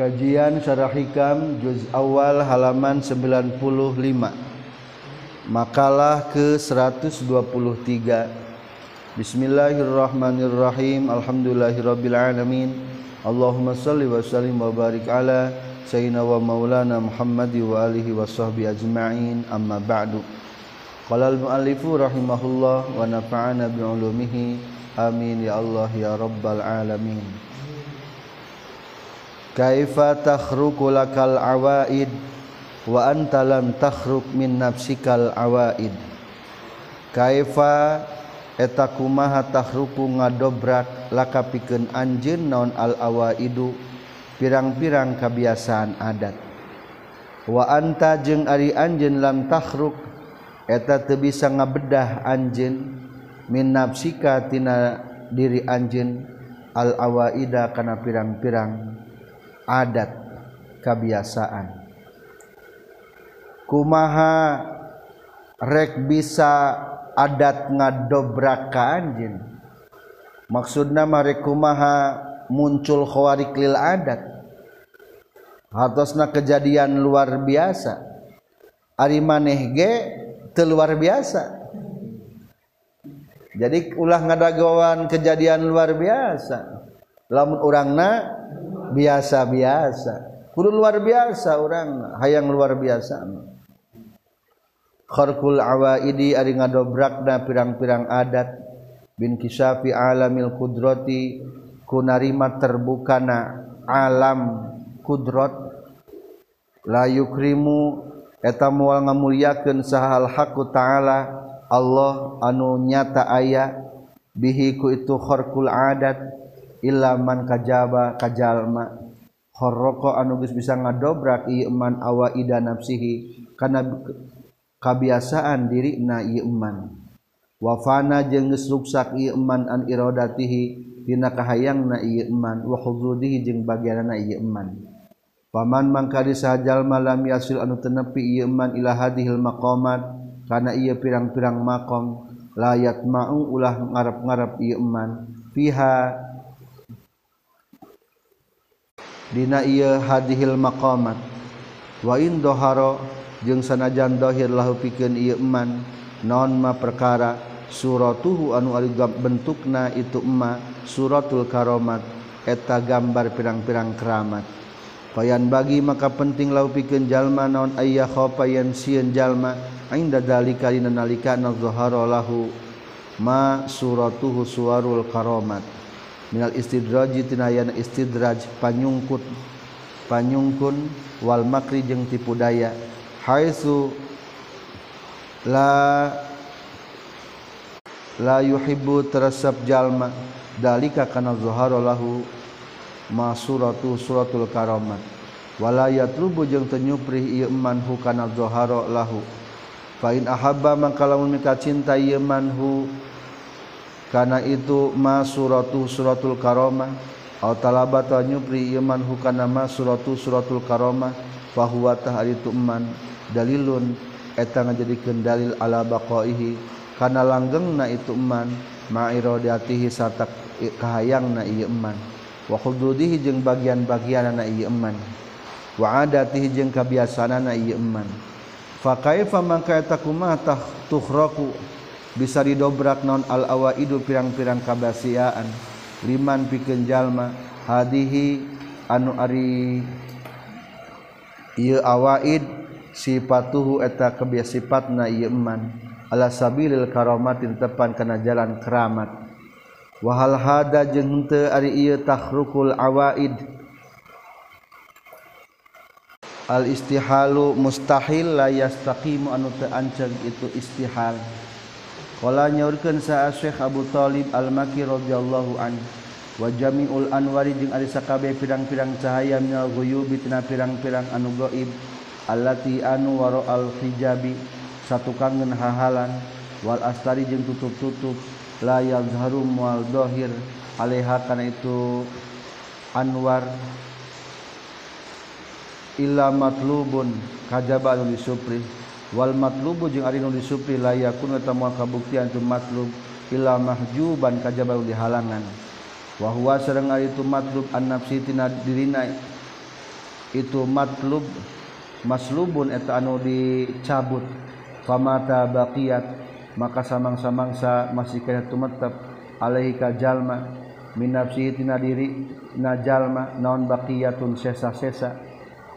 Kajian Syarah Hikam juz awal halaman 95 Makalah ke-123 Bismillahirrahmanirrahim. Alhamdulillahirabbil alamin Allahumma salli wa sallim wa barik ala sayyidina wa maulana Muhammad wa alihi wa sahbihi ajma'in. Amma ba'du. Qala al-muallifu rahimahullah wa nafa'ana bi ulumihi amin ya Allah ya rabbal alamin kaifa takhruqu lakal awaid? Wa anta lam takhruq min nafsikal awaid? Kaifa? Eta kumaha takhruqu ngadobrak laka pikeun anjeun naon al awaidu? Pirang-pirang kebiasaan adat. Wa anta jeung ari anjeun lam takhruq eta teu bisa ngabedah anjeun min nafsika tina diri anjeun al awaida kana pirang-pirang adat kebiasaan. Kumaha rek bisa adat ngadobrak ka anjeun maksudna mare kumaha muncul khawarik lil adat? Hatosna kejadian luar biasa. Ari maneh ge teu luar biasa. Jadi ulah ngadagawan kejadian luar biasa lamun urangna biasa-biasa. Kudu luar biasa orang hayang luar biasa. Kharqul awaidi ari ngadobrakna pirang-pirang adat. Bin kisafi alamil kudrati kunarima terbukana alam kudrat. La yukrimu eta moal ngamulyakeun sahal haqqu ta'ala Allah anu nyata aya. Bihi ku itu kharqul adat. ilaman kajaba kajalma. Horroko anugus bisa ngadobrak iman awa ida nafsihi. Karena kebiasaan diri na iman wafana jenges ruksak iman an irodatihi tina kahayang na iman wa khududihi jeung bagianna iman paman mangkari sajal malam yasil anu tenepi iman ila hadhil maqamat kana ieu pirang-pirang maqam layat maung ulah ngarep-ngarep iman fiha dina ieu hadhil maqamat. Wa in dhahara jeung sanajan dhahir lahu pikeun ieu iman naon ma perkara? Suratuhu anu ari bentukna itu emma suratul karomat eta gambar pirang-pirang keramat. Payan bagi maka penting lau pikeun jalma naon ayya khofa yen sieun jalma inda dalika dina nalika lahu ma suratuhu suarul karomat. Minal istidraji tinayana istidraj panyungkut panyungkun wal makri jeung tipu daya. Haitsu la la yuhibbu terasab jalma dalika kana zuhara lahu ma suratu suratul karamat wala yatrubu jeung teu nyuprih ieu man hu kana zuhara lahu. Fa in ahabba mangka lamun mika cinta ieu man hu karena itu ma suratu suratul karomah au talabat nyupri iman hukana ma suratu suratul karomah fahuwa tahari tu'man dalilun eta ngajadikeun dalil ala baqaihi. Kana langgengna itu iman ma iradatihi sarta kahayangna ieu iman wa hududihi jeung bagian-bagianna ieu iman wa adatihi jeung kabiasaanana ieu iman fa kaifa mangka eta kumaha tukhraku bisa didobrak non al-awa idu pirang-pirang kabasiaan. Liman pikenjallma hadihi anu Ari ieu awaid sifatuhu eta kebiasatna ieu iman ala sabilil karomatin tepan kana jalan keramat. Wahal hada jeung henteu ari ieu takhrukul awaid. Al istihalu mustahil la yastaqimu anu teu anceng itu istihal. Kala nyaurkeun saha Syekh Abu Thalib Al-Makki radhiyallahu anhu. Wa jami'ul anwari jeung ari sakabeh pirang-pirang cahaya minal ghuyubi tina pirang-pirang anu gaib allati anu waro al hijabi satukangeun hahalan wal astari jeung tutup-tutup la yazharu wal dohir alaiha kana itu anwar illa matlubun kajaba anu disupri wal matlubu jeung ari nu disupri layakun moal kabuktian tumatlub ila mahjuban kajaba di halangan. Wahwa sareng ari tu matlub an nafsi tina dirina. Itu matlub maslubun eta anu dicabut. Famata baqiyat maka samang-samangsa masih kana tumetep alaihi ka jalma. Min nafsi tina diri na jalma naon baqiyatun sesa-sesa.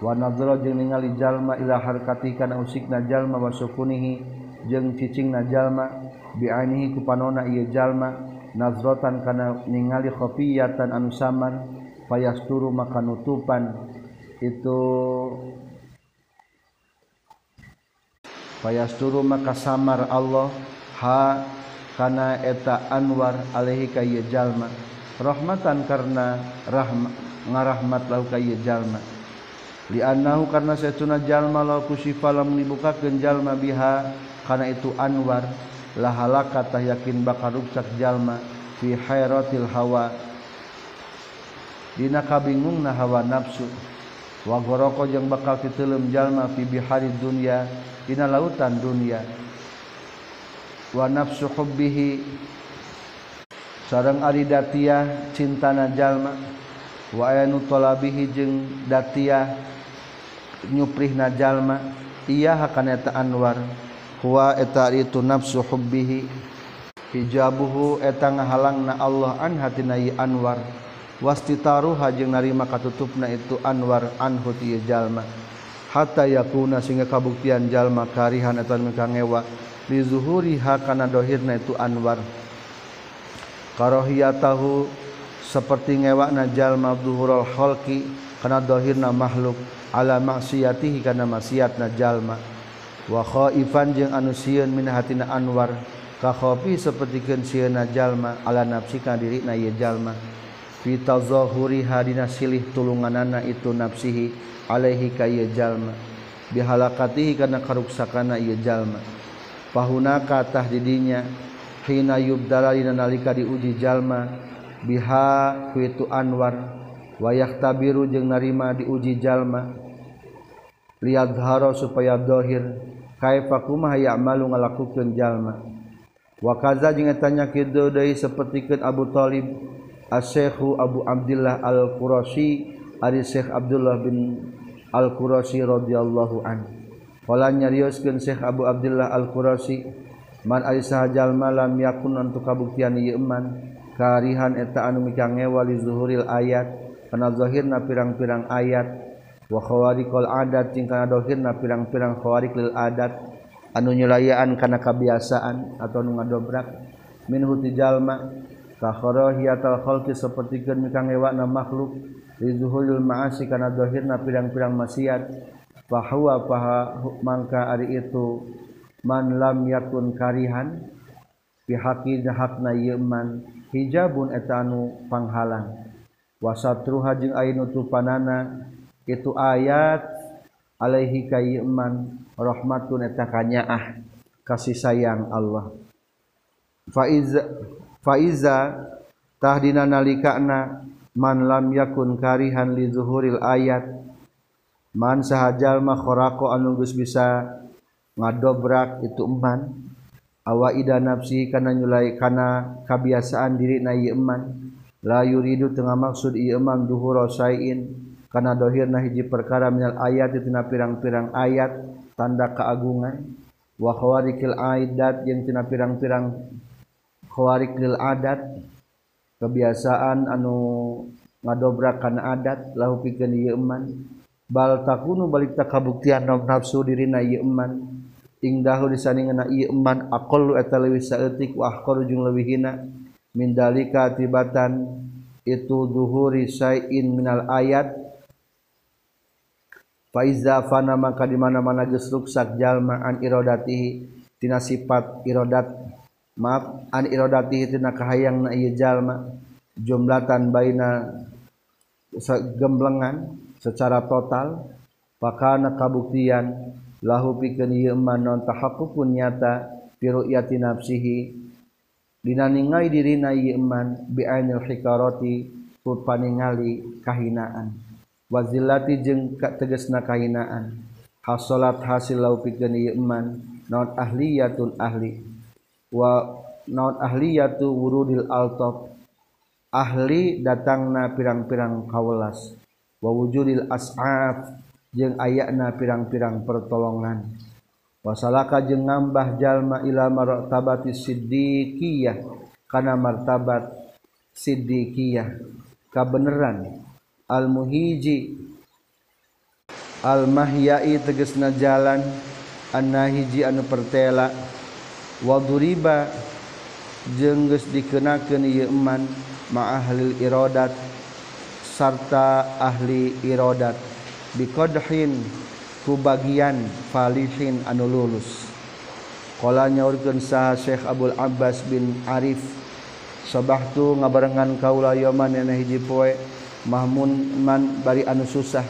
Wanadro jeung ningali jalma ila harkati kana usikna jalma wa sukunihi jeung cicingna jalma bi'ainihi ku panona ieu jalma nazratan kana ningali khafiyatan anu saman fayasturu maka nutupan itu fayasturu maka samar Allah ha kana eta anwar alaihi ka ieu jalma. Rahmatan karena rahma ngarahmat lahu ka ieu jalma. dianahu karena saya tunajallma kusifa lam dibuka jalma biha karena itu Anwar lahala kata yakin bakal rusak jalma fi hayrotil hawa. Dina kabingung na hawa nafsu. Wa goroko yang bakal titelem jalma fi bihari dunya dina lautan dunia wa nafsu hubbihi sareng ari datiah cintana jalma. Wa ayanu talabihi jeung datia nyuprih najallma iya hakaneta Anwar. Wa eta itu nafsu hubbihi. Hijabuhu eta ngahalang na Allah an hatina Anwar. Wasti taruha jeung narima katutupna itu Anwar anhu ti jalma. Hatta yakuna sehingga kabuktian jalma karihan eta mikanewa li zuhuriha kana dohirna itu Anwar. Karohiyatahu seperti ngewakna jalma dhuhurul khalqi kana dohirna makhluk. ala maksiatihi kana maksiatna jalma. Wa khaifan jeung anu sieun min hatina anwar. Ka khofi sapertikeun sieunna jalma ala nafsi ka ieu jalma. Fi tazahuri hadina silih tulunganana itu nafsihi alaihi ka ieu jalma. Bihalakatihi kana karuksakana ieu jalma. Pahunaka tah didinya hina yubdala dina nalika diuji jalma. Biha kuitu anwar. wayah tabiru jeung narima diuji jalma. Liadharo supaya dohir. Kaifa kumaha ya'malu ngalakukeun jalma. Wa kaza jeung eta nyakitu deui sapertikeun Abu Thalib Asy-Syaikh Abu Abdullah Al-Qurasyi ari Syekh Abdullah bin Al-Qurasyi radhiyallahu anhu. Qala nyarioskeun Syekh Abu Abdullah Al-Qurasyi man ari sahajal malam yakun untuk kabuktian ieu man karihan eta anu mikangewa li zuhuril ayat. panadzahir na pirang-pirang ayat. Wa khawariqul adat jeung kana dohir na pirang-pirang khawariq lil adat. Anu nyulayaan kana kabiasaan atau nu ngadobrak. Minhu ti jalma ka kharahiyatal khalqi sapertikeun mikangewakna makhluk. Lizuhulul ma'asi kana dohirna pirang-pirang maksiat. Bahwa paha mangka ari itu man lam yakun karihan pihaki hakna yeman hijabun etanu panghalang. wasatruha jeung ainu tupanana itu ayat alaihi kayman rahmatun eta kanyaah kasih sayang Allah. Faiza faiza tahdina nalikana man lam yakun karihan li zuhuril ayat man sahajal ma khorako anu geus bisa ngadobrak itu man awa ida nafsi kana nyulai kana kabiasaan diri na ieu man layuridu tengah maksud Imam duhursain karena dhohir nah hiji perkara minal ayat ditina pirang-pirang ayat tanda keagungan. Wawarikil aidat yang tina pirang-pirang khawarikil adat. Kebiasaan anu ngadobrakan adat lahu pikeun ieu iman bal takunu balik tak kabuktian nafsu dirina ieu iman ingdahu disandingan ieu iman aqallu eta leuwih saeutik wa ahqaru jeung leuwih hina. mindalika tibatan itu zuhuri syai'in minal ayat. Faiza fana maka di mana-mana geus ruksak jalma an iradati tina sifat iradat maaf an iradati tina kahayangna ieu jalma jumlatan baina gemblengan secara total. Pakana kabuktian lahu pikeun ieu man non tahaqqu nyata fi ru'yati nafsihi Dina ningali dirina ieu iman bi'ainil hikarati ku paningali kahinaan. Wazillati jeung tegasna kahinaan. Hasolat hasil lau pikeun ieu iman naon ahliyatun ahli. Wa naon ahliyatu wurudil altof ahli datangna pirang-pirang kaulas wa wujudil as'af jeung ayana pirang-pirang pertolongan. wasalaka jeung ngambah jalma ila martabati siddiqiyah. Kana martabat siddiqiyah. Kabeneran. Al muhiji al mahyai tegesna jalan. Anna hiji anu pertela. Waduriba. Jeung geus dikenakeun ieu iman ma ahlil iradat sarta ahli iradat. Biqadhin. kubagian falihin anu luluskola nyaurgen saha Syekh Abdul Abbas bin Arif. Sobahtu ngabarengan kaula yoman yana hiji poe mahmun man bari anu susah.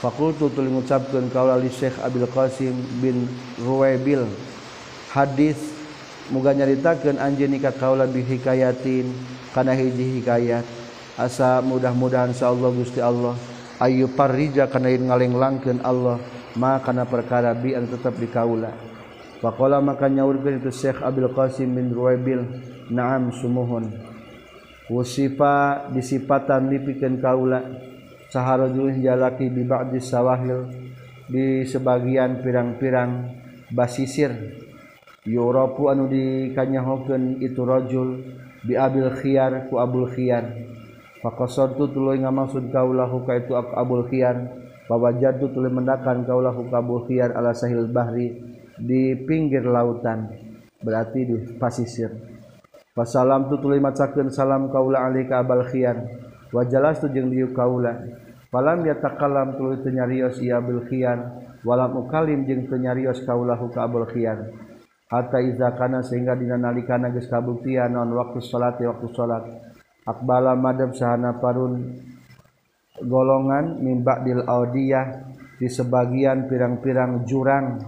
Fakultu tuluy ngucapkeun kaula li Syekh Abdul Qasim bin Ruwaibil. Hadis muga nyaritakeun anjeun ka kaula bi hikayatin kana hiji hikayat. Asa mudah-mudahan insyaallah Allah Gusti Allah ayu parrija kana ngaleng langkeun Allah. Ma kana perkara bi anu tetep di kaula faqala maka nyaurkeun itu Syekh Abdul Qasim bin Ruwaibil naam sumuhun. Wasifa disipatan lipikeun kaula saharajul jalaki bi ba'di sawahil di sebagian pirang-pirang basisir. Yurapu anu dikanyahokeun itu rajul bi abil khiyar ku abul khiyar. Fakosontu tuluy ngamaksud kaulahu ka itu abul khiyar Wawajadu tuluy mendakan kaulahu ka abul khiyar ala sahil bahri di pinggir lautan. Berarti di pasisir. Wasalam tu tuluy macakeun salam kaula alika abal khiyar. Wajalas tu jeung dieu kaula. Falam yatakalam tuluy teu nyarios ieu abul khiyar. Walam ukalim jeung teu nyarios kaulahu ka khiyar. Hatta iza kana sehingga dina nalikana geus kabuktian naon waktu salat waktu salat. Akbala madhab sahana parun golongan mimba Bil Audiyah di sebagian pirang-pirang jurang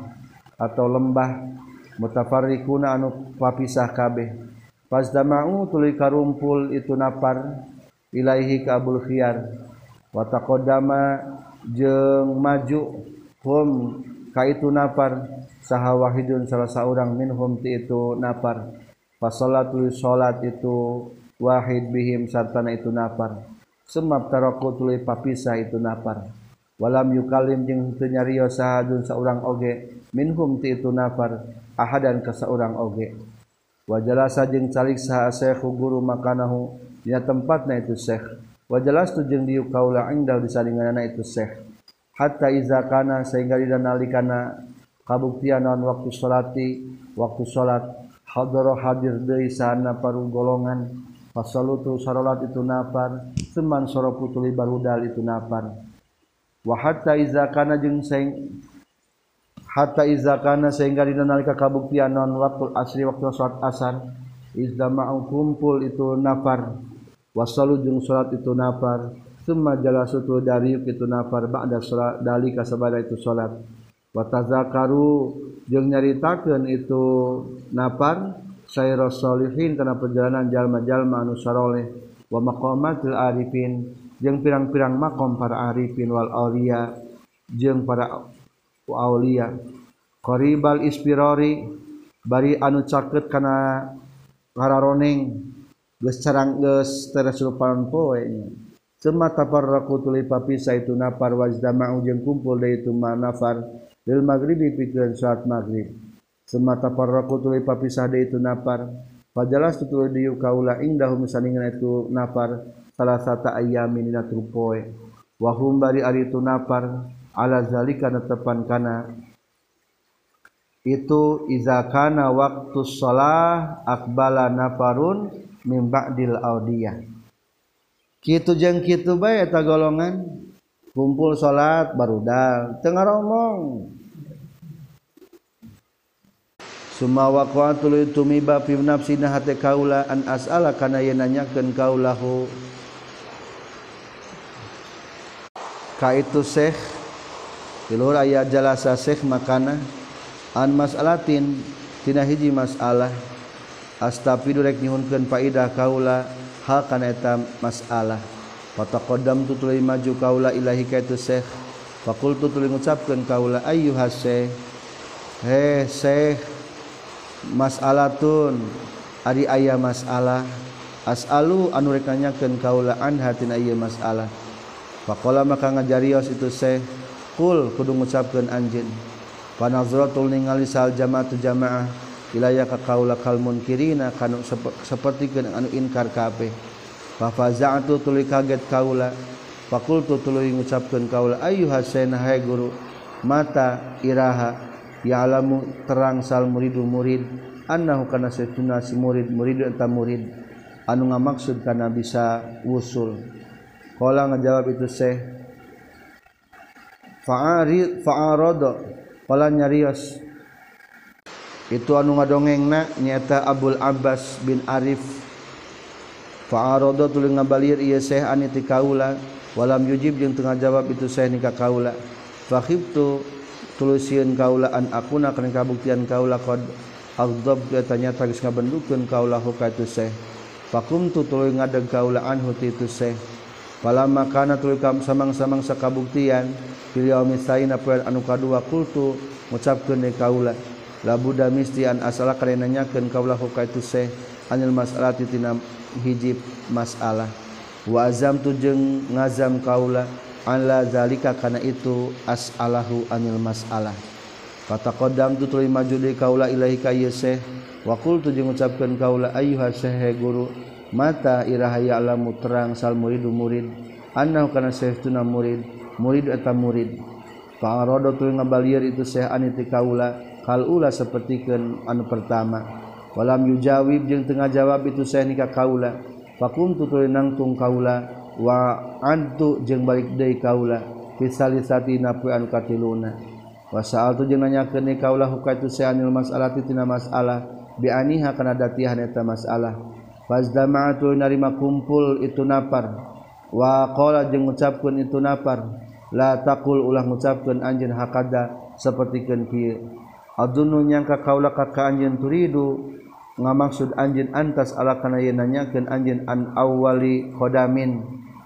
atau lembah mutafarriquna anu papisah kabeh. Fazdama'u tuluy karumpul itu napar ilaihi ka Abul Khiyar. Wa taqaddama jeung maju hum ka itu napar. Saha wahidun salah saurang minhum ti itu napar. Fa salat itu wahid bihim sartana itu napar. sebab taroko tuluy papisah itu nafar walam yukalim jeung teu nyarios sahadun saurang oge. Minhum ti itu nafar ahadan ka saurang oge. Wajalasa jeung calik saha syekh guru makanahu dina tempatna itu syekh wajalas tu jeung diu kaula engdal disalinganna itu syekh hatta iza kana sehingga dina nalikana kabuktian naon waktu salati waktu salat hadaro hadir deui sana paru golongan. Fasalutu sarolat itu nafar Seman soropu tulibar itu nafar. Wa hatta izakana jeng seng Hatta izakana sehingga dinalika kabuktian non waktu asri waktu sholat asar Izdama'u kumpul itu nafar. Wasalu jeng sholat itu nafar semua jalasutu dari itu nafar Ba'da sholat dalika sabada itu sholat. Watazakaru jeng nyaritakan itu nafar sayyrosholifin karena perjalanan jalma-jalma anu saroleh wa maqamatil arifin jeung pirang-pirang makom para arifin wal aulia jeung para aulia qaribal ispirori bari anu caket kana ngararoneng geus carang geus teresurupan poe. Nya summa tafarraqu tuli papisah itu nafar wajdama'u jeung kumpul deui itu nafar lil maghribi pikeun saat maghrib. Semata parraku tuluy papisah deui itu napar. Pajalas tuluy dieu kaula indahu misaningan itu napar. Salah sata ayamin dina trupoe wa hum bari ari itu napar. Ala zalika netepan kana. Itu iza kana waktu shalah akbala nafarun min ba'dil audiyah. Kitu jeung kitu bae eta golongan. Kumpul salat barudal teu Suma waqa tuluy tumiba fi nafsina hate kaula an as'ala kana yen nanyakeun kaulahu. Ka itu Syekh tiluhur aya jalasa Syekh makana an mas'alatin tina hiji masalah. Astafidu rek nyuhunkeun faidah kaula hal kana eta masalah. Pataqaddam tu tuluy maju kaula ilahi ka itu Syekh fakultu tuluy ngucapkeun kaula ayyuhas Syekh he Syekh masalaun Ari ayah masalah. Asalu anurekanyaken kaulaan hati aya masalah. Pakkola maka ngajarios itu sekul kudu gucapkan anj panazrotul ningali sal jamaah jamaah wilayah ka kaula kalmun kirina kan seperti anu inkar kabeh. Fafaza'atu tuluy kaget kaula. Fakultu tuluy ngucapkeun kaula ayyuhasena hai guru mata iraha ya'lamu terang sal muridu murid. Annahu kana satuna si murid murid eta murid. Anu ngamaksud kana bisa wusul. Qala ngajawab itu syekh. Fa'arid fa'arada nyarios. Itu anu ngadongengna nyata Abdul Abbas bin Arif. Farodo tuling ngabalir ia Syekh aniti kaula. Walam yujib jeung tengah jawab itu saya nikah kaula. Fakhibtu tulusiun kaulaan akuna kana kabuktian kaula qad aghdab tanya tagis ngabendukeun kaula hukatu seh. Fakum tu tuluy ngadeg kaula anhu ti tu seh. Palama kana tuluy kam samang-samang sakabuktian fil yaumi sayna poe anu kadua kultu ngucapkeun deui kaula. La buddha mistian asala kana nanyakeun kaula hukatu seh. Anil mas'alati tina hiji masalah. Wa azam tu jeung ngazam kaula. ala zalika kana itu as'alahu anil mas'alah. Kata kodam tu tuli maju kaula ilahi kaya wa qultu jeung ngucapkeun kaula ayyuha syekh guru mata iraha ya'lamu terang sal murid murid. Annahu kana syekhuna murid murid eta murid. Fa arada tuli ngabalieur itu syekh aniti kaula kal ula sapertikeun anu pertama. Walam yujawib jeung tengah jawab itu syekh nikah kaula. Fakum tu nangtung kaula wa antu jeung balik deui kaula fisalisati napu anu katiluna. Wa saaltu jeung nanya kaula kaulah huka itu seanil masalah tina masalah bianiha kana datihan eta masalah fazdama'atu narima kumpul itu napar. Wa qala jeung ngucapkeun itu napar. La taqul ulah ngucapkeun anjeun hakada sapertikeun kieu. Adunnu nyangka kaula ka ka anjeun turidu ngamaksud anjeun antas ala kana ye nanyakeun anjeun an awwali qadamin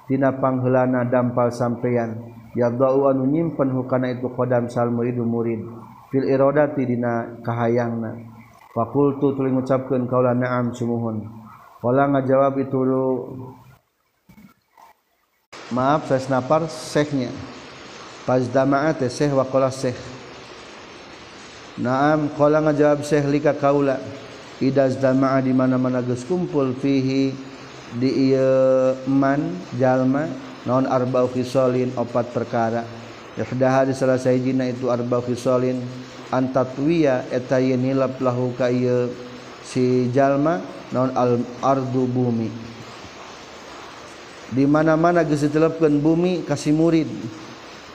tina pangheulana dampal sampean yadau anu nyimpen hukana itu qadam sal muridu murid. Fil iradati dina kahayangna. Faqultu tuluy ngucapkeun kaula na'am sumuhun. Qala ngajawab itu maaf saya snapar syekhnya. Fazdama'a teh Syekh wa qala Syekh. Naam qala ngajawab Syekh lika kaula. Idza zdama'a di mana-mana geus kumpul fihi di ieu man jalma naon arba'u khisalin opat perkara. Ihdaha di salah sahijina itu arba'u khisalin antatwiya eta ye nilap lahu ka si jalma naon al ardu bumi. Di mana-mana geus ditelepkeun bumi kasih murid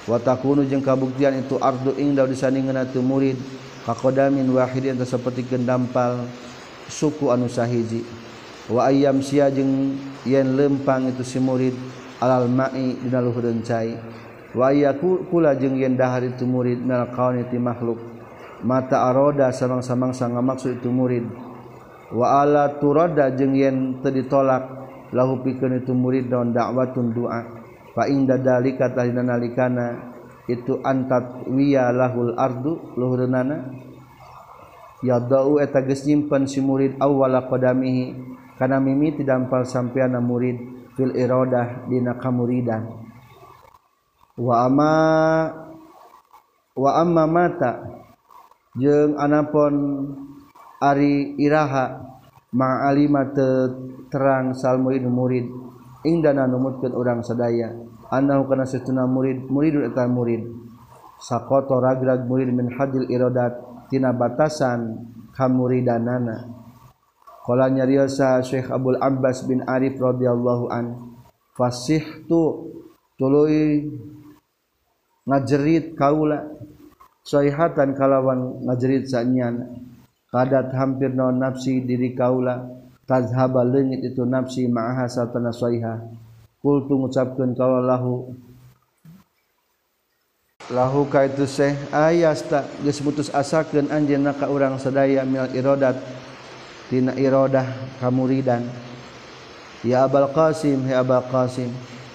watakunu jeung kabuktian itu ardu ingdaw disandingan itu murid kakodamin wahidin seperti gendampal suku anu sahiji. Wa ayam sia jeung yen lempang itu si murid alal mai dina luhur cai. Wa kula jeung yen dahar itu murid minal kauni ti makhluk. Mata aroda samang-samangsa ngamaksud itu murid. Wa ala turada jeung yen teu ditolak lahu pikeun itu murid daun dakwatun doa fa inda dalika talina nalikana itu antat wiya lahul ardu luhurna yadau eta geus nyimpen si murid awwala qadamihi kana mimiti dampal sampeana murid fil iradah dina kamuridan. Wa amma wa amma mata jeung anapon ari iraha ma'alima terang salmuid murid ingdana numutkeun urang sadaya annahu kana satuna murid muridun eta murid. Sakoto ragrag murid min hadil iradat tina batasan kamuridanana qala nyariosa Syekh Abdul Abbas bin Arif radhiyallahu an fasihtu tuluy ngajerit kaula soihatan kalawan ngajerit sanyan kadat hampir non nafsi diri kaula tazhaba leungit itu nafsi ma'aha satana soiha. Kultu ngucapkeun kalau lahu lahuka itu Syekh ayasta geus putus asakeun anjeunna ka urang sadaya mil iradat tina iradah kamuridan. Ya abal qasim ya abal qasim.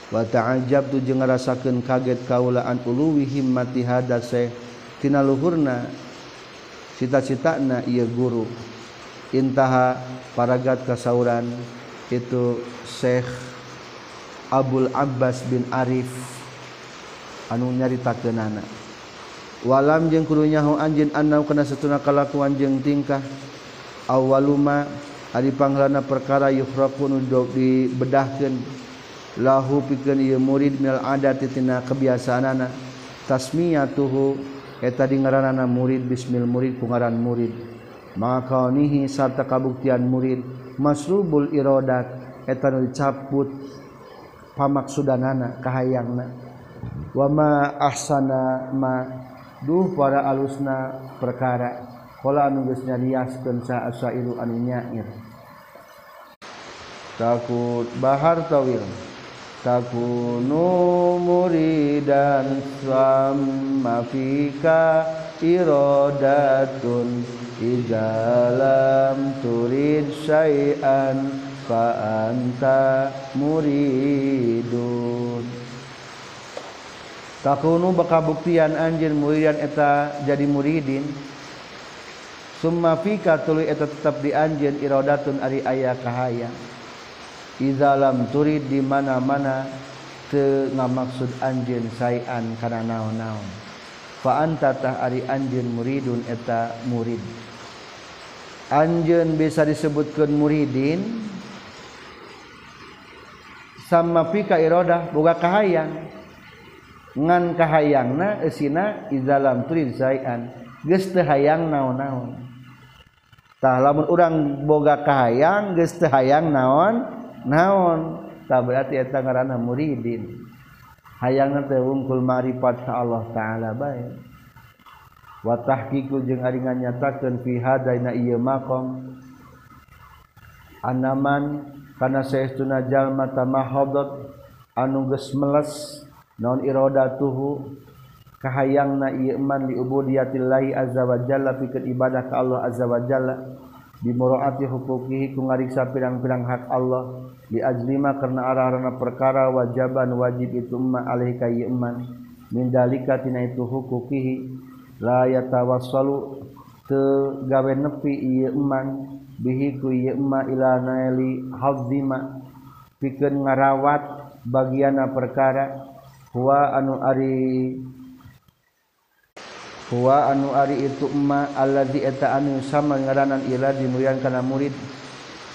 Wa ta'ajjab tu jeung ngarasakeun kaget kaula an uluwi himmati hada seh. Tina luhurna cita-citana ieu guru. Intaha paragat kasauran itu Syekh Abdul Abbas bin Arif. anu nyaritakenana walam jeung kudunyahu anjin anam kena setuna kalakuan jeng tingkah awaluma ari panglana perkara yukhraqun untuk dibedahkan lahu pikeun ieu murid mil adat tina kebiasaanana. Tasmiyatuhu eta dingaranana murid bismil murid kungaran murid. Maka nihi sarta kabuktian murid. Masrubul iradat eta nu dicaput pamaksudanana kahayangna. Wa ma ahsana ma duh para alusna perkara. Qala anu geus nyariaskeun sa asairu anu nyair. Takut bahar tawil. Takunu muridan sama fika iradatun. Idalam turid syai'an fa anta muridun takunu bakabuktian anjeun muridan eta jadi muridin summa fika tuluy eta tetap di anjeun iradatun ari aya kahayang Izalam turid di mana-mana te ngamaksud anjeun sayan kana naon-naon. Fa anta tah ari anjeun muridun eta murid. Anjeun bisa disebutkeun muridin sama pika iradah boga kahayang. ngan kahayangna eh, esina izalam turid sayan geus teu hayang naon-naon. Tah lamun urang boga kahayang geus teu hayang naon naon tah berarti eta ngaranna muridin. Hayangna teh wungkul ma'rifat ka Allah taala bae. Wa tahqiqu jeung ari nganyatakeun fi hadaina ieu maqam. Anaman kana saestuna jalma tamahadat anu geus meles non irodatuhu kahayangna na iman liubudiyatilai azza wa jalla pikir ibadah ke Allah azza wa jalla bimuraati hukukihi ku ngariksa pirang-pirang hak Allah diajlima karena arah-arana perkara wajaban wajib itu umma alaihi ka iman. Min dalika tina itu hukukihi la yatawassalu te gawe nepi ieu iman bihi ku yema ila naili hazima pikeun ngarawat bagiana perkara Hua anu ari. Hua anu ari itu emma Allah dieta anu sama ngaranan ila dimuyan kana murid.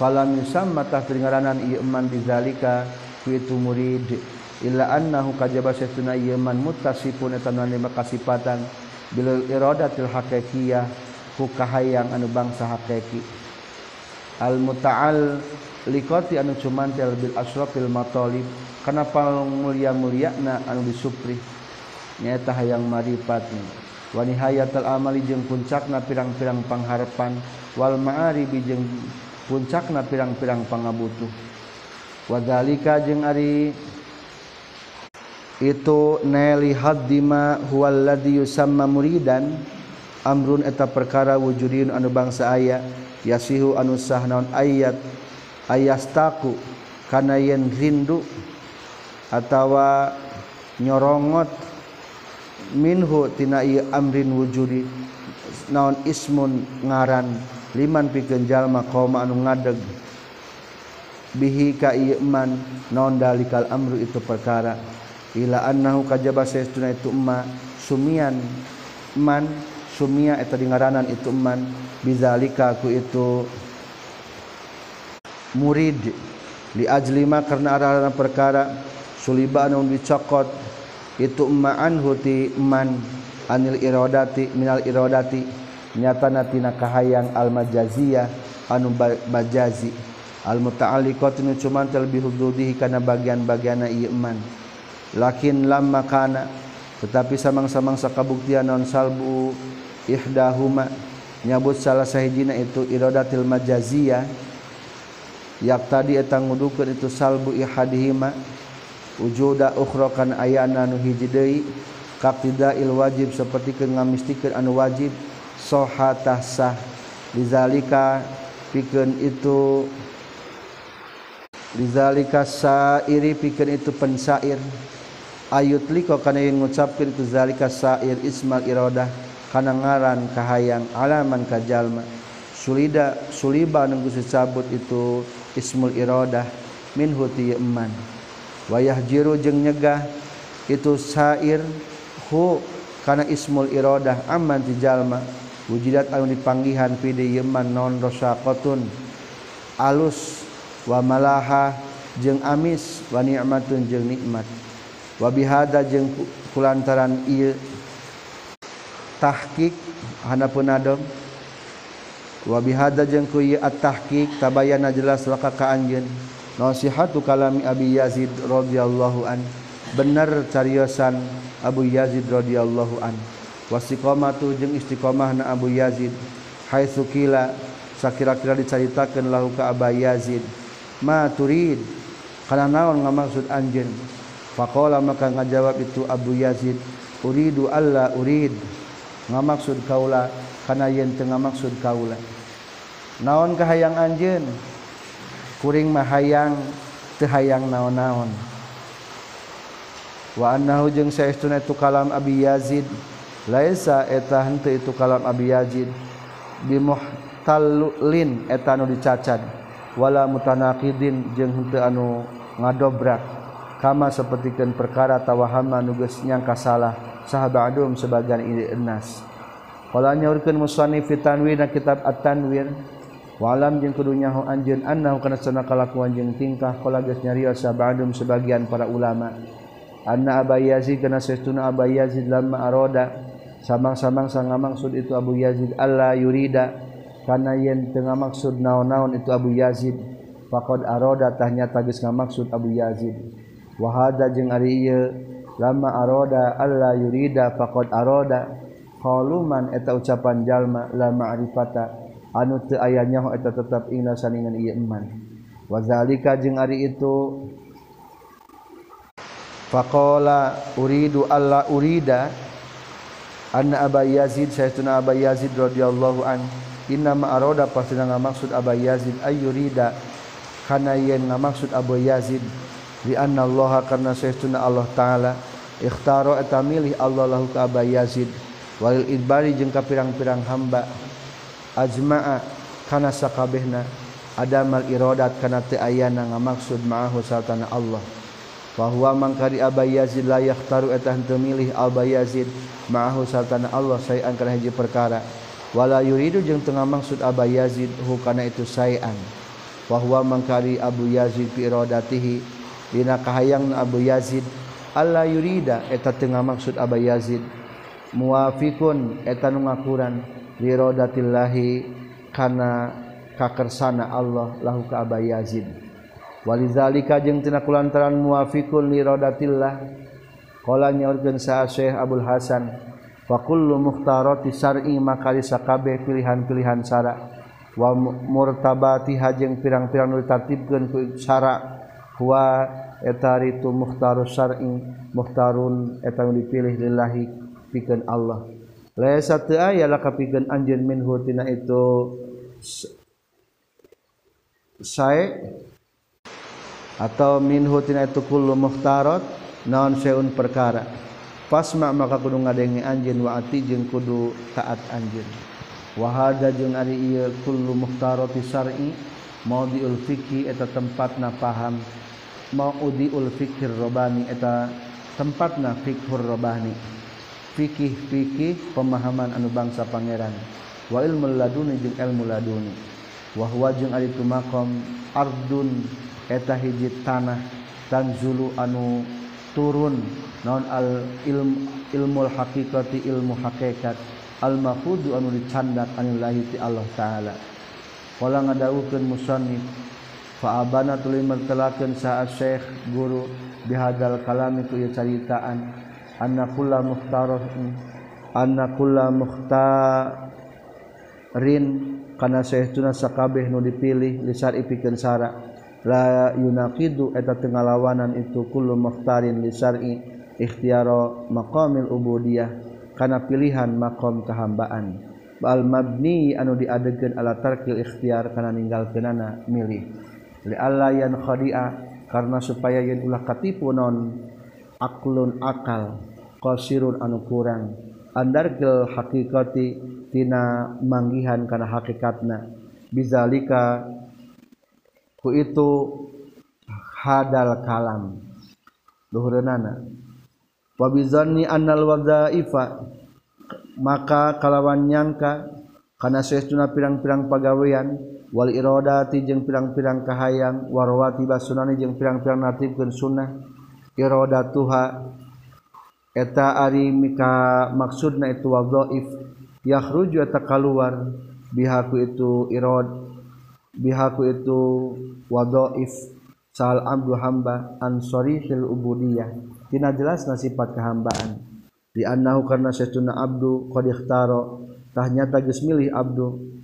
Falam yusamma tafsir ngaranan ieu man bizalika ku itu murid. Illa annahu kajaba satuna ieu man muttasifun eta nu makasipatan bilal iradatil haqiqiyah ku kahayang anu bangsa hakiki. Al mutaal likoti anu cuman tial bil asrofil matolib karena pang mulia mulia na anu disupri. Nyata hayang maripat wanihayatul amali jeung puncakna pirang-pirang pangharepan wal ma'aribi jeung puncakna pirang-pirang pangabutuh. Wadhalika jeung ari itu neli haddima huwal ladzi yusamma muridan amrun eta perkara wujudin anu bangsa aya yasihu anu sah naon ayat ayastaku kana yen rindu atawa nyorongot minhu tina amrin wujudi naon ismun ngaran liman pikeun jalma qauma anu ngadeg. Bihi ka iman naon dalikal amru itu perkara. Ila annahu kajaba saestuna itu ma sumian man sumia eta dingaranan itu man bizalika ku itu murid diajlima karena arah perkara Suliban dicokot. Itu emaan hutiman anil irodati minal irodati. Nyata natina kahayang al majaziyah anu bajazi al muta'alliqatun cuman terlebih hududihi kana bagian-bagiana iman lakin lamma kana tetapi samang-samang sakabuktian non salbu ihdahuma. Nyabut salah sahijina itu iradatil majaziyah yak tadi etang ngudukeun itu salbu ihadihima wujuda ukhrakan ayana nu hiji deui kaqtidail wajib sapertikeun ngamistikeun anu wajib sahatah sah. Lizalika pikeun itu lizalika sairi pikeun itu pensair. Ayut liko kana yen ngucapkeun itu zalika sair ismal iradah kana ngaran kahayang alaman kajalma sulida suliba nunggu secabut itu ismul irodah min huti eman. Wayah jiru jeng nyegah itu sair hu karena ismul irodah aman ti jalma. Wujidat anu dipanggihan pidi yeman non rosakotun. Alus wa malaha jeng amis wa ni'matun jeng nikmat. Wa bihada jeng kulantaran ieu tahqiq hana punadom wabihada jeung kuy at-tahqiq tabayana jelas laka ka anjeun. Nasihatu kalami Abi Yazid radhiyallahu an. Bener cariosan Abu Yazid radhiyallahu an. Wasiqamatu jeung istiqomahna Abu Yazid. Haitsu qila sakira-kira dicaritakeun lahu ka Abi Yazid. Ma turid? Kana naon ngamaksud anjeun? Faqala maka ngajawab itu Abu Yazid uridu alla urid. Ngamaksud kaula kana yen tengah maksud kaula naon kahayang anjeun? Kuring mahayang teu hayang naon-naon. Wa annahu jeung saestuna itu kalam abi yazid. Laisa eta henteu itu kalam abi yazid. Bimuhtallin eta anu dicacad wala mutanaqidin jeung henteu anu ngadobrak. Kama sapertikeun perkara tawahama nu geus nyangka salah. Sahabat adum sebagian ieu enas qala nyaurkeun musannif fi tanwir kitab at-tanwir walam jeung kudu nyaho anjeun annahu kana sana kalakuan jeung tingkah qala geus nyarios sabadum sebagian para ulama. Anna Aba Yazid kana saestuna Aba Yazid lamma aroda samang-samang sang maksud itu Abu Yazid Allah yurida kana yen tengah maksud naon-naon itu Abu Yazid. Faqad aroda tahnya tagis ngamaksud Abu Yazid. Wa hada jeung ari ieu lamma aroda Allah yurida faqad aroda qaluman eta ucapan jalma la ma'rifata. Anu teu aya nyaho eta tetep ing saningan ieu iman. Wazalika jeung ari itu faqala uridu alla urida anna aba yazid sayyiduna aba yazid radhiyallahu an inna ma arada pasti ngamaksud aba yazid ayyurida kana yen ngamaksud abu yazid. Li anna allaha karna sayyiduna allah taala ikhtaro eta milih allah lahu ka aba yazid walil idbari jeung ka pirang-pirang hamba. Ajma'a kana sakabehna. Adamal iradat kana teu ayana ngamaksud ma'ahu sartana Allah. Fa huwa mangkari Aba Yazid la yakhtaru eta henteu milih Aba Yazid ma'ahu sartana Allah sayan kana hiji perkara. Wala yuridu jeung teu ngamaksud Aba Yazid hu kana itu sayan. Wa huwa mangkari Abu Yazid fi iradatihi dina kahayang Abu Yazid. Allah yurida eta teu ngamaksud Aba Yazid muwafiqun eta nu ngakuran wirodatillahi kana kakersana Allah lahu ka Abi Yazid. Walizalika jeung tina kulantaran muafikun lirodatillah. Qala nyaurkeun sa Syekh Abdul Hasan wa kullu mukhtarati syar'i makali sakabeh pilihan-pilihan syara wa murtabati hajeng pirang-pirang nu ditartibkeun ku syara wa eta ritu mukhtarus syar'i mukhtarun eta dipilih lillahi. pikeun Allah. La satu aya ah, la kapikeun anjeun minhu tina itu. Sae atau min tina itu kullu muhtarat naon seun perkara. Pasma maka kudu ngadenge anjeun waati jeung kudu taat anjeun wa hada jeung ari ieu kullu muhtarati syar'i maudiul fiqhi eta tempatna paham. Maudiul fiqhir robani eta tempatna fiqhur robani. fikih-fikih pemahaman anu bangsa Pangeran. Wa ilmu laduni jeung ilmu laduni. Wa huwa jeung ari maqam ardun eta hiji tanah tanzulu anu turun. Naon al ilm ilmul haqiqati ilmu hakikat. Al mafudu anu dicandak anu lahi ti Allah taala. Wala ngadawukeun musannif. Fa abana tuluy mertelakeun saat syekh guru bihadal kalami ku carita caritaan. anakula mukhtaroh anakula muhtarin kana sayahtuna sakabeh nu dipilih lisar ipikeun sara la yunaqidu eta tengalawanan itu kullu mukhtarin lisar'i ikhtiyaro maqamil ubudiyah kana pilihan maqam kahambaan bal mabni anu diadegeun ala tarkil ikhtiar kana ninggalkeunana milih. li alla yan khadi'a karena supaya yen ulah katipu non aklun akal qasirun anu kurang. Andar hakikati tina manggihan kana hakikatna. Bizalika ku itu hadal kalam. Luhureunana wa bizanni annal wadaifa maka kalawan nyangka kana saestuna pirang-pirang pagawean wal iradati jeung pirang-pirang kahayang warwati basunani jeung pirang-pirang natibkeun sunnah iradatuha eta ari mika maksudna itu wadhaif yakhruju eta keluar bihaku itu irad bihaku itu wadhaif sal abdu hamba an sarihil ubudiyah. Tina jelas sifat kehambaan. Di annahu karna saytuna abdu qad ikhtaro. Tahnyata geus milih abdu.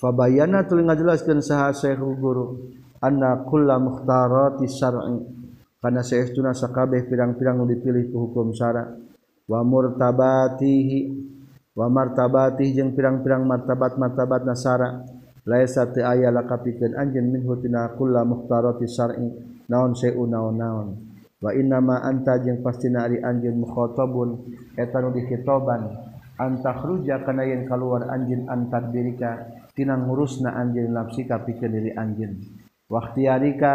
Fabayana tuluy ngajelaskeun saha syekh guru. Anna kullu mukhtarati syar'i. karena seestuna sakabeh pirang-pirang dipilih ku hukum syara. Wa murtabatihi wa martabati jeung pirang-pirang martabat-martabat nasara laisa teu aya lakapikeun anjeun minhu tina kullu mukhtarati syar'i. Naon seun naon-naon. Wa inna ma anta jeung pastina ari anjeun mukhatabun eta nu dikitoban. Anta khruja kana yen kaluar anjeun antar dirika tina ngurusna anjeun nafsi kapikeun diri anjeun. Wa ikhtiyarika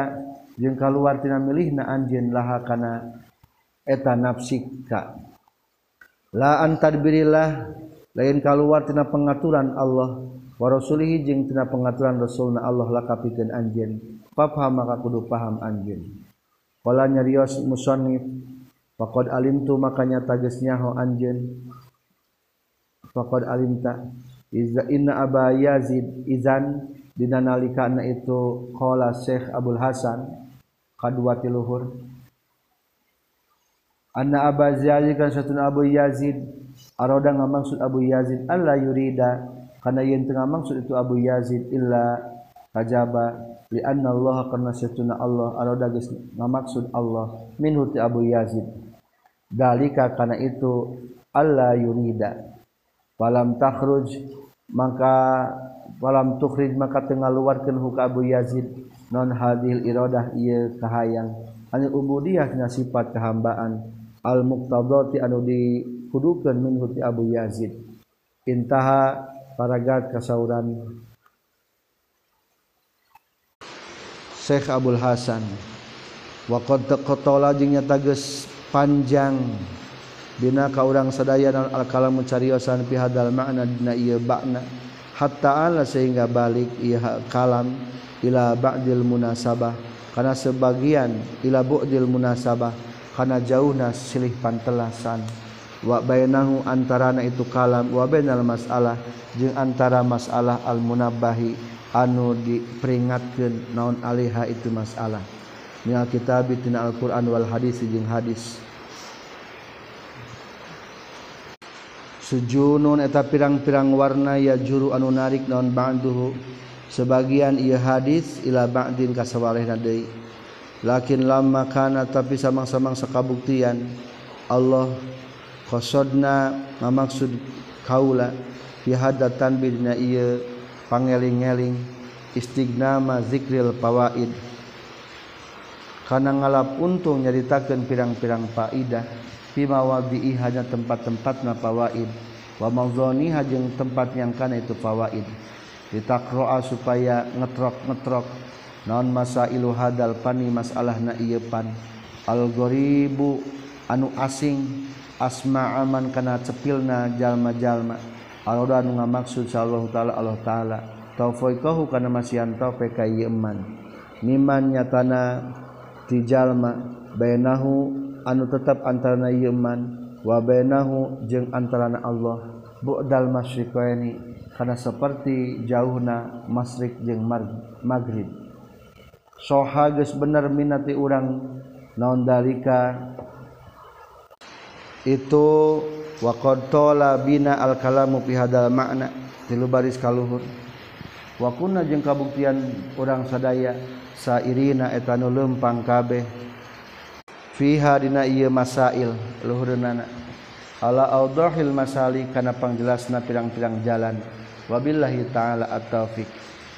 jeung kaluartina milih na anjeun laha kana eta nafsika la antadbirillah lain kaluar tina pengaturan Allah. Wa rasulihi jeung tina pengaturan rasulna Allah la kapikeun anjeun. Fafham maka kudu paham anjeun. Wala nyarios musannif faqad alimtu makanya tagesnya ho anjeun. Faqad alimta iza inna aba yazid izan dina nalikana itu qala syekh abul hasan. Kadwati luhur. Anna aba yazid kan satuna abu yazid. Aroda ngamaksud abu yazid. Alla yurida. Kana yen tengah maksud itu abu yazid illa kajaba li anna allah karna satuna allah. Aroda geus ngamaksud allah. Minhu ti abu yazid. Dalika kana itu alla yurida. Falam takhruj maka falam tukhrij maka tengah luarkeun huka Abu Yazid non hadil irodah ia kahayang anil ubudiyah tina sifat kehambaan. Al muqtadati anu dikudukeun min ti Abu Yazid. Intaha paragat kasauran. Syekh Abdul Hasan wa qad taqatala jeung nyata geus panjang. Dina ka urang sadaya non al kalam cariosan fi hadal makna dina ieu bakna hatta ala sehingga balik ieu kalam ila ba'dil munasabah. Kana sebagian ila bu'dil munasabah. Kana jauhna silih pantelasan. Wa bainahu antarana itu kalam. Wa bainal masalah. Jeung antara masalah al munabbahi anu diperingatkeun naon alaiha itu masalah. Minal kitab tina al-Qur'an wal hadis jeung hadis. Sujunun eta pirang-pirang warna ya juru anu narik naon ba'duhu sebagian ieu hadis ila ba'din kasawarehna deui lakin lamma kana tapi samang-samang sakabuktian Allah qasodna mamaksud kaula fi hadatan bidna ieu pangeling-eling istignama zikril fawaid. Kana ngalap untung nyaritakeun pirang-pirang faidah mawadi hanya tempat-tempat na fawaid. Wa hajeng tempat yang kana itu fawaid ditakroa supaya ngetrok-ngetrok. Non masa ilu hadal pani masalah na iya pan. Algoribu anu asing asma aman kana cepilna jalma-jalma. Allah anu ngamaksud sallallahu taala Allah taala. Taufiqahu kana masian taufik ka iman miman nyatana ti jalma bainahu anu tetap antara iman wa bainahu jeung antara Allah. Bu'dal masyriqaini. karena seperti jauhna masrik jeung maghrib. Soha geus bener minati urang naon dalika? Itu wa qad bina al kalamu fi hadal makna tilu baris kaluhur. Wa kunna jeung kabuktian urang sadaya sairina eta nu leumpang kabeh. Fiha dina ieu masail luhurna ala audhahil masali kana pangjelasna pirang-pirang jalan. Wabillahi taala at-taufiq.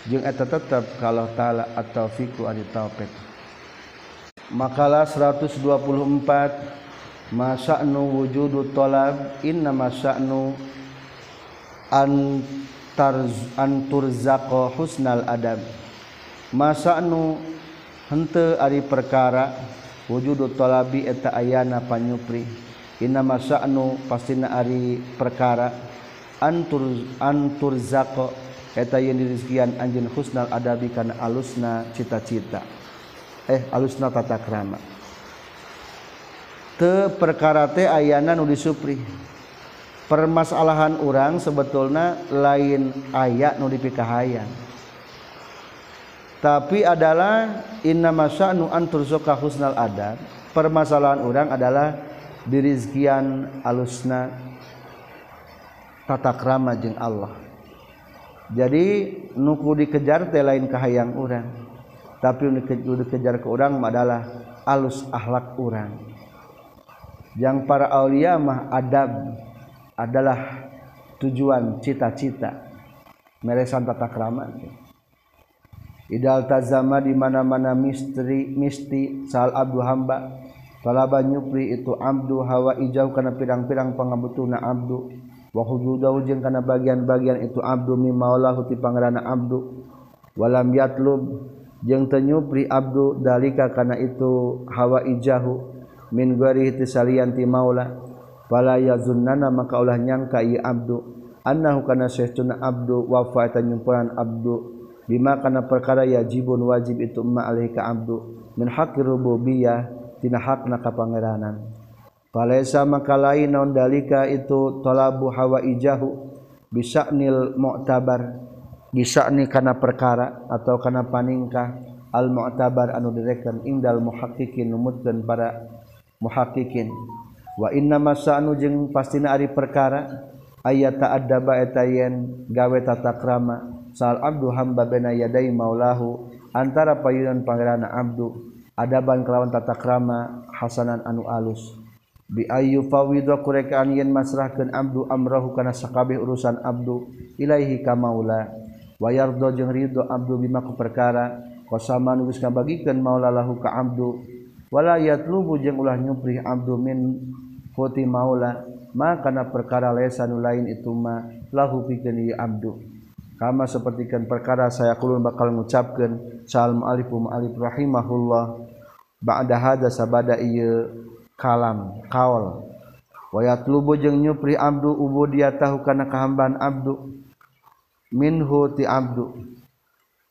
Jeung eta tetep kalau taala at-taufiqu ari taufik makalah 124 masa'nu wujudu talab. Inna masa'nu antar anturzaqa husnal adab. Masa'nu henteu ari perkara wujud tolabi eta ayana panyupri. Inna masa'nu pastina ari perkara antur antur zako. Eta yang dirizkian anjin husnal adabi kana alusna cita-cita. Eh alusna tata krama. Te perkara teh ayana nu disupri. Permasalahan orang sebetulnya lain ayat nu dipikahayan. Tapi adalah inna masya'nu anturzuka husnal adab. Permasalahan orang adalah dirizkian alusna tata krama jeung Allah. Jadi nuku dikejar teh lain kahayang orang tapi dikejar ke orang adalah alus akhlak orang yang para aulia mah adab adalah tujuan cita-cita meresan tata krama. Idal tazama di mana-mana misteri misti sal abdu hamba. Talaba nyupri itu abdu hawa ijau kana pirang-pirang pangabutuna abdu. wahujudau jeung kana bagian-bagian itu abdu mimaulahu ti pangerana abdu. Walam yatlub jeung tenyupri abdu dalika kana itu hawa ijahu min ghairihi tisalian ti maula. Fala yazunnana maka ulah nyangka ieu abdu. Annahu kana syehtuna abdu wafa tanyumpuran abdu. Bima kana perkara yajibun wajib itu ma alaika abdu. Min haqqi rububiyyah tina hakna kapangeranan Falaisa maka lain naon dalika itu talabu hawa ijahu bisa nil mu'tabar. Bisa ni kana perkara atau kana paningkah al mu'tabar anu direken indal muhaqqiqin numutkeun para muhaqqiqin wa inna masa anu jeng pastina ari perkara ayat ta'addaba etayen gawe tata krama sal abdu hamba bena yadai maulahu antara payunan pangeran abdu adaban kelawan tata krama hasanan anu alus. biayu fawidwa kurekaan yen masrahkeun abdu amrahu kana sakabeh urusan abdu ilaihi ka maula. Wa yardo jeung ridho abdu bima ku perkara. Qasama nu geus ngabagikeun maula lahu ka abdu. Wala yatlubu jeung ulah nyuprih abdu min huti maula. Ma kana perkara lesa nu lain itu ma lahu pikeun ieu abdu. Kama sapertikeun perkara saya kulun bakal ngucapkeun salam alif muallif rahimahullah. Ba'da hadza sabada ieu. kalam kaol wayat lubu jeung nyupri abdu ubudiyah tahu kana kahamban abdu. Minhu ti abdu.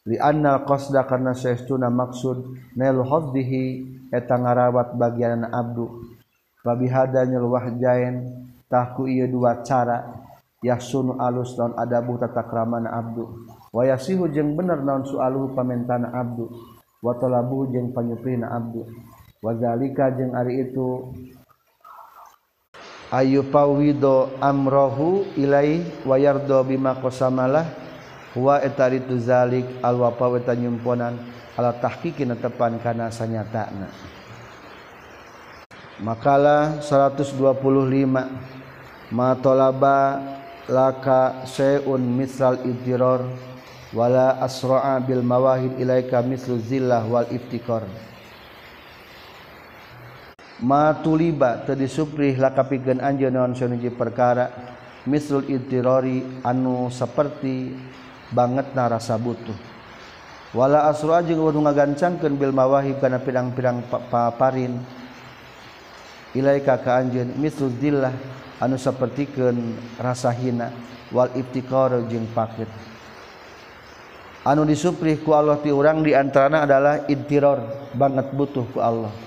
Li anna qasda karena saestuna maksud nail hadhihi eta ngarawat bagian abdu. Wa bihada nyeluah jaen tahku ieu dua cara. Yahsunu alus lawan adabu tata kramana abdu. Wa yasihu jeung bener naon sualuhu pamentana abdu. Wa talabuhu jeung panyuprina abdu. Wa zalika jeung ari itu. Ayu pawido amrohu ilai wa yardo bima qasamalah wa etaritu zalik al wa paweta nyumponan ala tahqiqin tepan kana sanyatana. Makalah 125 ma talaba laka syai'un misal iddiror wala asra'a bil mawahib ilaika mislu zillah wal iftikar matuliba suprih disuprih lakapikan anjeun naon sanuji perkara. Mislul itirori anu seperti banget narasa butuh. Wala asra jeung kudu ngagancangkeun bil mawahib kana pirang-pirang paparin. Ilaika ka anjeun mislul dillah anu sapertikeun rasa hina wal ibtiqar jeung pakir anu disuprih ku Allah ti urang di antarana adalah intiror banget butuh ku Allah.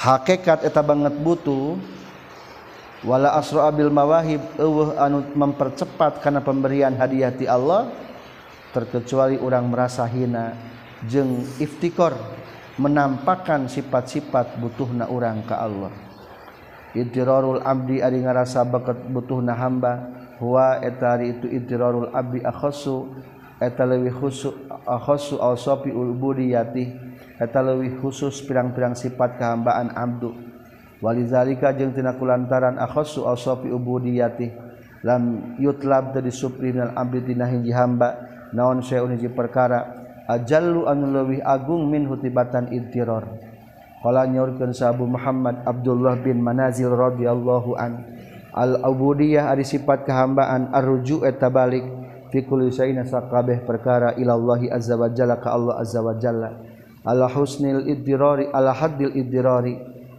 hakekat eta banget butuh. Wala asro abil mawahib eueuh anu mempercepat karena pemberian hadiah ti Allah terkecuali orang merasa hina. Jeung iftikor menampakkan sifat-sifat butuhna orang ke Allah. Itirarul abdi ari ngarasa bakat butuhna hamba huwa etari itu itirarul abdi akhasu eta leuwih khusu akhasu awsafi ulbudiyati eta leuwih khusus pirang-pirang sifat kehambaan abdu. Walizalika jeung tina kulantaran akhasu awsafi ubudiyati. Lam yutlab tadi suprinal abdi tina hiji hamba. Naon saeun hiji perkara? Ajallu anu leuwih agung min hutibatan ittirar nyaurkan sabu Muhammad Abdullah bin manazil rodhiyallahu an. Al-abudiyah ada sifat kehambaan arruju etabalik fikul kabeh perkara illallahhi azza wajalla ka Allah azza wajalla ala husnil idirori ala haddil idirori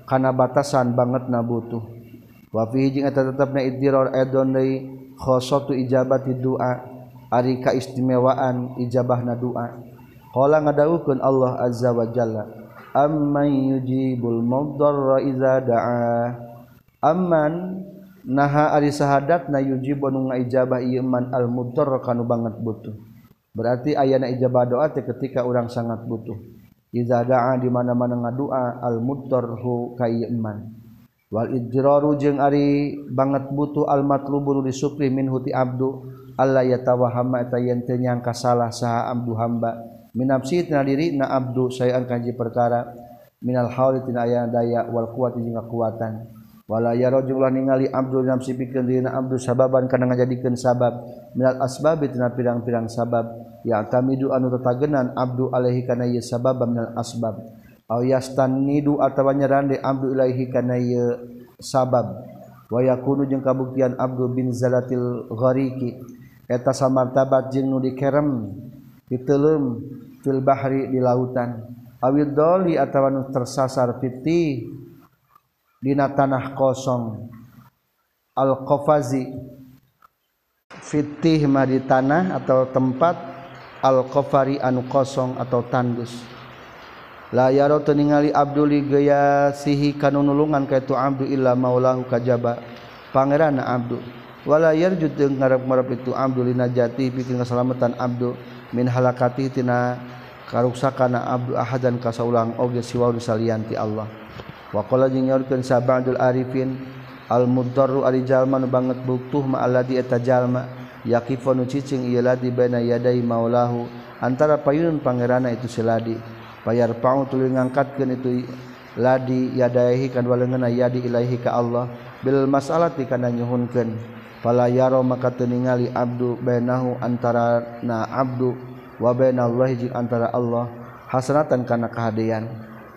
kana batasan banget na butuh. Wa fihi jeung eta tetepna idiror edon deui khosatu ijabati doa ari kaistimewaan ijabahna doa qala ngadawukeun Allah azza wa jalla amman yujibul mudarra iza da'a? Amman naha ari sahadat na yujibu nu ngaijabah ieu man al mudarra kanu banget butuh. Berarti ayana ijabah doa teh ketika urang sangat butuh. iza da'a di mana-mana ngadua al mudtarhu kayman wal ijraru jeung ari banget butuh al matlubu disupri min huti abdu. Allah yatawahama eta yen teu nyangka salah saha abdu hamba. Minapsi tina diri na abdu sayan kaji perkara. Minal hauli tina aya daya wal quwati jeung kekuatan wala yaro jeung ulah ningali abdu nafsi pikeun dina abdu sababan kana ngajadikeun sabab. Minal asbab tina pirang-pirang sabab. ya tamidu anu tatagenan abdu alaihi kana ieu sabab minal asbab. Aw yastanidu atawa nyerang de abdu alaihi kana ieu sabab. Wa yakunu jeung kabuktian abdu bin zalatil ghariki. Eta samartabat jeung nu dikerem ditelem fil bahri di lautan. Awid doli atawa nu tersasar fiti dina tanah kosong. Al qafazi fitih mah di tanah atau tempat al qafari anu kosong atau tandus. Layaro teningali Abduli gaya sihi kanunulungan kaitu Abdul illa maulahu kajaba. Pangeran Abdu wala yarju ngarep-ngarep itu Abdu najati bikin keselamatan Abdu min halakati tina karuksakana Abdu ahadan kasaulang oge siwa salanti Allah. Waqala jeung nyaurkeun arifin al muddarru banget butuh ma alladhi eta jalma. yakifonu cicing iladi ladi baina yadai maulahu. Antara payun pangerana itu siladi payar paung tuluy ngangkatkeun itu ladi yadaihi kan walengeuna yadi ilaihi ka Allah. Bil mas'alati kana nyuhunkeun. Fala yaro maka teu ningali abdu bainahu antara na abdu wa bainallahi jeung antara Allah. Hasanatan kana kahadean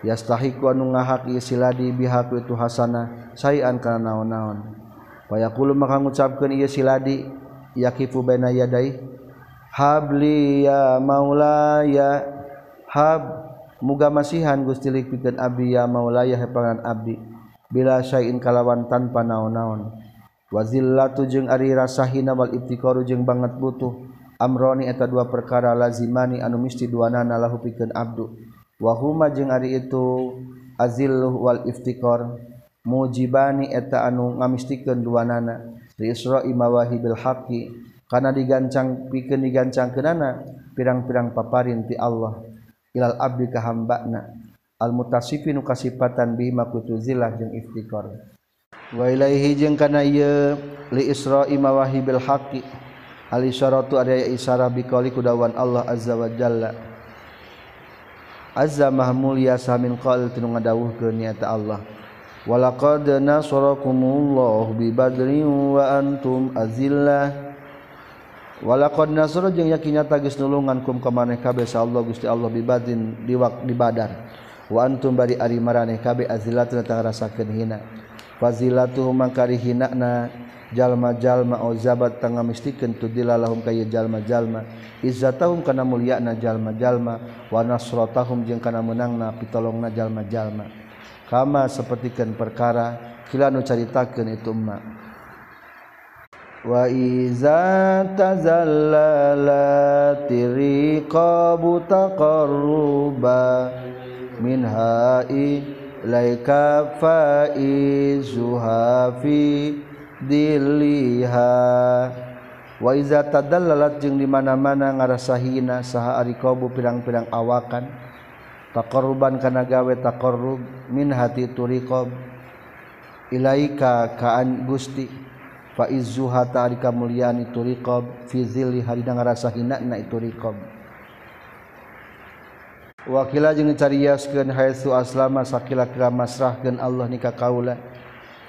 yastahiqu anu ngahak ieu siladi bihaqu itu hasana. Sayan kana naon-naon. Payaqulu maka ngucapkeun ieu siladi yakifu baina yadai habli ya maulaya hab muga masihan Gusti lipikeun abdi ya maulaya hepangan abdi bila syai'in kalawan tanpa naon-naon. Wa zillatu jeung ari rasahina wal ibtikaru jeung banget butuh. Amroni eta dua perkara lazimani anu mesti duanana lahu pikeun abdu. Wa huma jeung ari itu azilluh wal iftikar. Mujibani eta anu ngamistikeun duanana. Li isra'i mawahibil haqqi. Kana digancang pikeun digancangkeunana pirang-pirang paparin ti Allah. Ilal abdi ka hambana al mutasifi nu kasipatan bi makutu zilah jeung iftikar wa ilaihi jeung kana ieu li isra'i mawahibil haqqi. Al isyaratu ada isyarah bi qauli kudawan Allah azza wa jalla. Azza mahmul ya samin qaul tinu ngadawuhkeun nyata Allah walaqad nasarakumullahu bi badrin wa antum azillah. Walaqad nasara jeung yakinnya tagis nulungan kum ka maneh kabeh sa Allah Gusti Allah bi badrin di wak di badar. Wa antum bari ari maraneh kabeh azilatun tang rasakeun hina. Fazilatuhum mangkari hinana jalma-jalma o zabat tangga tu dilalahum kaya jalma-jalma. Izzatahum kana mulyana jalma-jalma wa nasratahum jeung kana menangna pitolongna jalma-jalma. Kama sapertikeun perkara kila nu caritakeun itu emak. wa iza tazallala tiriqabu taqarruba min ha'i laika faizuha fi diliha wa iza tadallalat jeung di mana-mana ngarasahina saha ari qabu pirang-pirang awakan taqarruban kana gawe taqarrub min hati turiqab ilaika kaan gusti fa izzuha tarika mulyani turiqab fi zilli harina ngarasa hinana turiqab wakila jeung cariaskeun haitsu aslama sakila kira masrahkeun Allah nika kaula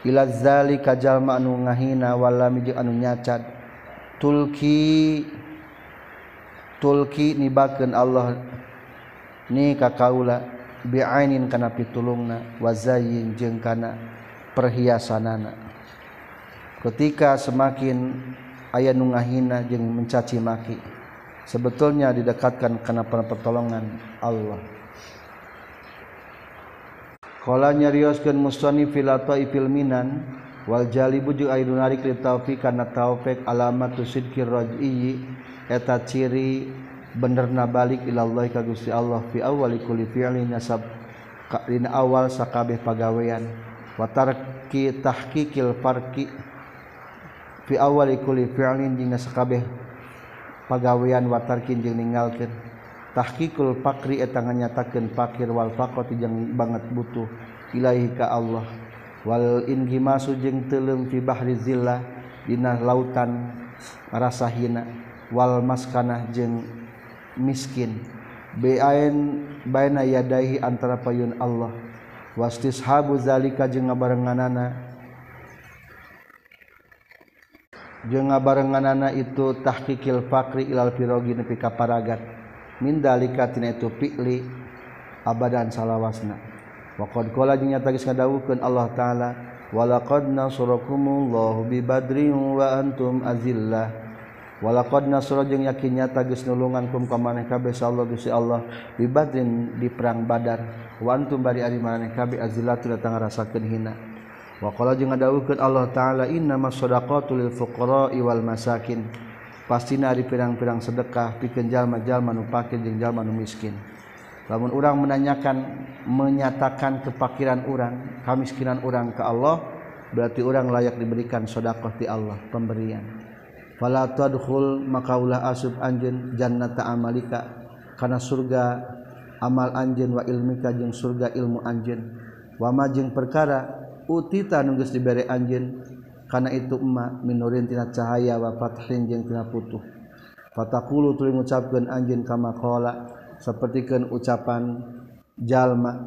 ila zalika jalma anu ngahina wala jeung anu nyacat tulki tulki nibakeun Allah ni ka kaula biainin kana pitulungna wazayin jeung kana perhiasanana. Ketika semakin aya nu ngahina jeung mencaci maki sebetulnya didekatkan kana pertolongan Allah. Kala nyarioskeun mustani fil taifil minan wal jalibu jeung aya narik li taufiq kana taufik alamatu sidqir raj'i eta ciri bener na balik ilallah ka Gusti Allah fi awali kulli fi'li nasab dina awal sakabeh pagawean. Wa tarki tahqiqil farqi fi awali kulli fi'lin dina sakabeh pagawean wa tarkin jeung ninggalkeun. Tahqiqul fakri eta nganyatakeun fakir wal faqati jeung banget butuh ilahi ka Allah. Wal ingimasu jeung teuleum fi bahri zillah dina lautan rasa hina. Wal maskanah jeung miskin. Bain baina yadaihi antara payun Allah. Wastishabu zalika jeung ngabarenganana. Jeung ngabarenganana itu tahqiqil fakri ilal pirogi nepi ka paragat. Min dalika tina itu fi'li abadan salawasna. Waqad qala jeung nyata geus ngadawuhkeun Allah taala walaqad nasarakumullahu bi badrin wa antum azillah. walakod nasura jeung yakin nyata geus nulungan kum ka maneh kabeh Allah Gusti Allah. Di Badrin di perang Badar. Wa antum bari ari maneh kabeh azilatu datang rasakeun hina. Wa qala jeung ngadawuhkeun Allah taala innamas shadaqatu lil fuqara'i wal masakin. Pastina ari pirang-pirang sedekah pikeun jalma-jalma nu pakir jeung jalma nu miskin. Namun orang menanyakan menyatakan kepakiran orang kemiskinan orang ke Allah berarti orang layak diberikan sodakoh di Allah pemberian. fala tadkhul maka ulah asub anjeun jannata amalika. Kana surga amal anjeun wa ilmika jeung surga ilmu anjeun. Wa ma jeung perkara utita nu geus dibere anjeun kana itu emma minurin tina cahaya wa fathin jeung tina putuh. Fataqulu tuluy ngucapkeun anjeun kama qala sapertikeun ucapan jalma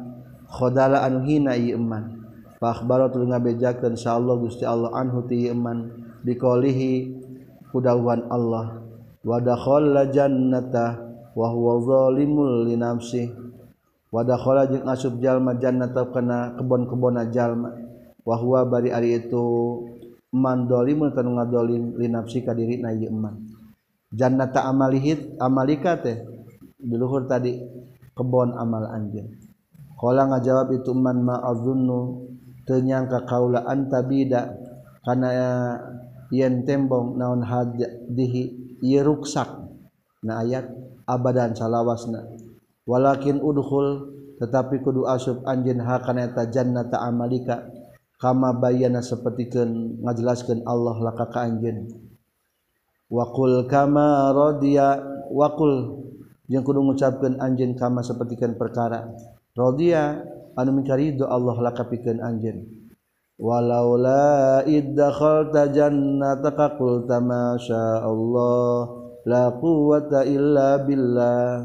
khodala anu hina ieu eman. Fa akhbara ngabejakeun insyaallah Gusti Allah anhu ti ieu eman. kudawan Allah. Wadakhola jannata wa huwa zalimul li nafsi. Wadakhola jeung asub jalma jannata kana kebon-kebona jalma. Wa huwa bari ari itu man zalimun tanu li nafsi ka dirina ieu man. Jannata amalihi amalika teh. Di luhur tadi kebon amal anjeun. Qala ngajawab itu man ma azunnu teu nyangka kaula antabida kana yen tembong naon hadihi ieu ruksak. Na ayat abadan salawasna. Walakin udhul tetapi kudu asub anjeun hakana eta jannata amalika. Kama bayana sapertikeun ngajelaskeun Allah laka ka anjeun. Waqul kama radiya waqul jeung kudu ngucapkeun anjeun kama sapertikeun perkara. Radiya anu mingkari do Allah laka pikeun anjeun. walaula idkhalta jannataka qulta masya Allah la quwwata illa billah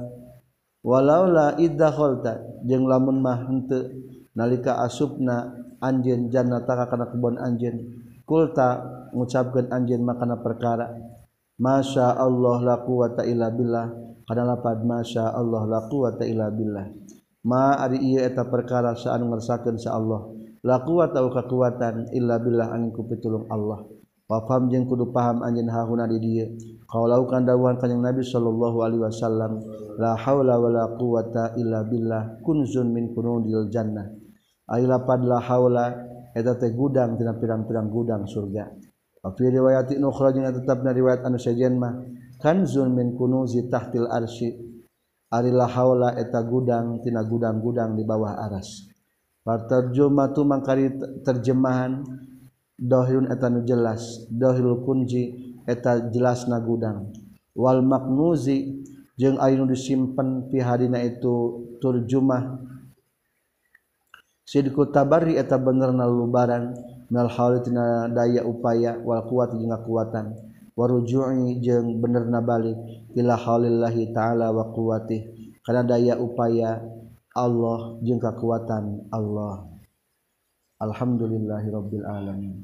walaula idkhalta jeung lamun mah henteu. Nalika asupna anjeun jannataka kana kebon anjeun. Kulta ngucapkeun anjeun makana perkara. Masya Allah la quwata illa billah. Kana lapad masya Allah la quwata illa billah. Ma ari ieu eta perkara saan ngersakeun sa Allah. laku tahu kekuatan Illa Billah anku pitulung Allah. Wafam jeung kudu paham anjeun hahuna di dia kau laukan dawan kanyang Nabi Shallallahu Alaihi Wasallam la haula wala quwata illa billah kunzun min kunuzil jannah. Aila pad la haula eta teh gudang tina pirang-pirang gudang surga. Wa fi riwayatin ukhra jeung tetapna riwayat anu sejen mah kanzun min kunuzi tahtil arsy ari la haula eta gudang tina gudang-gudang di bawah aras. Partarjumatu mangkari terjemahan. Dohirun eta nu jelas. Dohirul kunji eta jelas na gudang. Wal maknuzi jeung anu disimpen fi hadina itu turjumah. Sidku tabari eta benerna lubaran. Nal halitina daya upaya wal kuat jeung kuatan waruju'i jeung benerna balik. Ila halillahi ta'ala wa quwwatih. Kana daya upaya Allah jeung kekuatan Allah. Alhamdulillahirabbil alamin.